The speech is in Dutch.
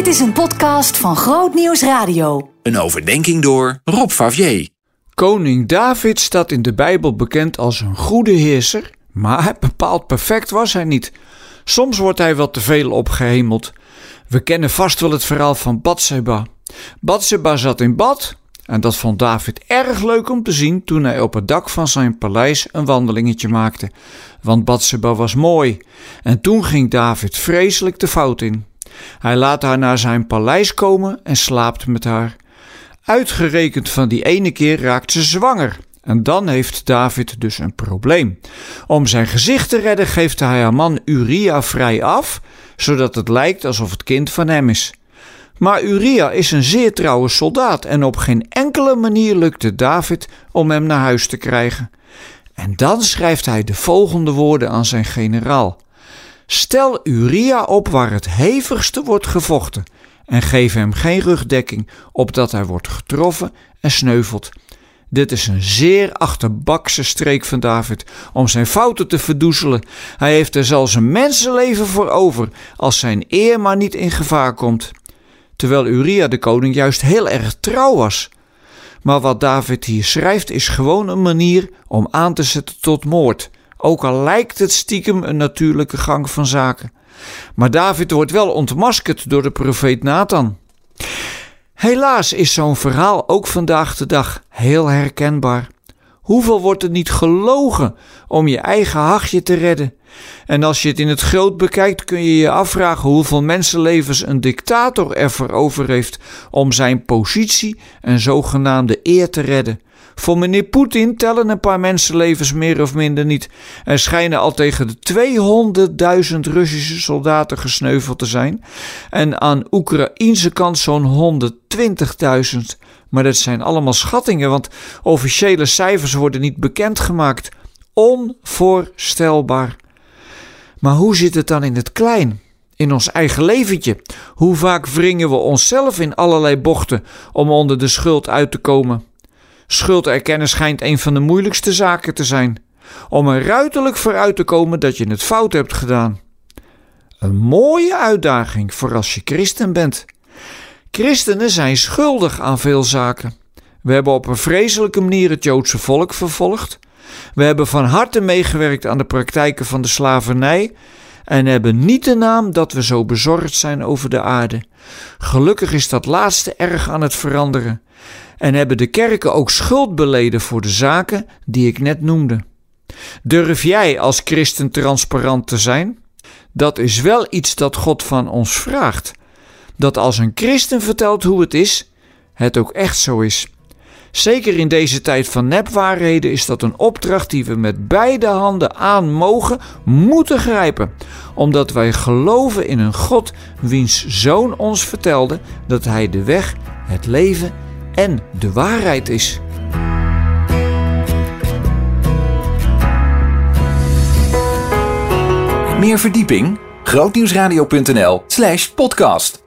Dit is een podcast van Groot Nieuws Radio. Een overdenking door Rob Favier. Koning David staat in de Bijbel bekend als een goede heerser, maar bepaald perfect was hij niet. Soms wordt hij wel te veel opgehemeld. We kennen vast wel het verhaal van Bathseba. Bathseba zat in bad en dat vond David erg leuk om te zien toen hij op het dak van zijn paleis een wandelingetje maakte. Want Bathseba was mooi. En toen ging David vreselijk de fout in. Hij laat haar naar zijn paleis komen en slaapt met haar. Uitgerekend van die ene keer raakt ze zwanger. En dan heeft David dus een probleem. Om zijn gezicht te redden geeft hij haar man Uria vrij af, zodat het lijkt alsof het kind van hem is. Maar Uria is een zeer trouwe soldaat en op geen enkele manier lukt het David om hem naar huis te krijgen. En dan schrijft hij de volgende woorden aan zijn generaal. Stel Uria op waar het hevigste wordt gevochten en geef hem geen rugdekking, opdat hij wordt getroffen en sneuvelt. Dit is een zeer achterbakse streek van David om zijn fouten te verdoezelen. Hij heeft er zelfs een mensenleven voor over als zijn eer maar niet in gevaar komt. Terwijl Uria de koning juist heel erg trouw was. Maar wat David hier schrijft is gewoon een manier om aan te zetten tot moord ook al lijkt het stiekem een natuurlijke gang van zaken. Maar David wordt wel ontmaskerd door de profeet Nathan. Helaas is zo'n verhaal ook vandaag de dag heel herkenbaar. Hoeveel wordt er niet gelogen om je eigen hachje te redden? En als je het in het groot bekijkt, kun je je afvragen hoeveel mensenlevens een dictator ervoor over heeft om zijn positie en zogenaamde eer te redden. Voor meneer Poetin tellen een paar mensenlevens meer of minder niet. Er schijnen al tegen de 200.000 Russische soldaten gesneuveld te zijn. En aan Oekraïnse kant zo'n 120.000. Maar dat zijn allemaal schattingen, want officiële cijfers worden niet bekendgemaakt. Onvoorstelbaar. Maar hoe zit het dan in het klein? In ons eigen leventje? Hoe vaak wringen we onszelf in allerlei bochten om onder de schuld uit te komen? Schuld erkennen schijnt een van de moeilijkste zaken te zijn. Om er ruiterlijk voor uit te komen dat je het fout hebt gedaan. Een mooie uitdaging voor als je christen bent. Christenen zijn schuldig aan veel zaken. We hebben op een vreselijke manier het Joodse volk vervolgd. We hebben van harte meegewerkt aan de praktijken van de slavernij en hebben niet de naam dat we zo bezorgd zijn over de aarde. Gelukkig is dat laatste erg aan het veranderen en hebben de kerken ook schuld beleden voor de zaken die ik net noemde. Durf jij als christen transparant te zijn? Dat is wel iets dat God van ons vraagt. Dat als een christen vertelt hoe het is, het ook echt zo is. Zeker in deze tijd van nepwaarheden is dat een opdracht die we met beide handen aan mogen, moeten grijpen, omdat wij geloven in een God wiens zoon ons vertelde dat hij de weg, het leven en de waarheid is. Meer verdieping? grootnieuwsradio.nl/podcast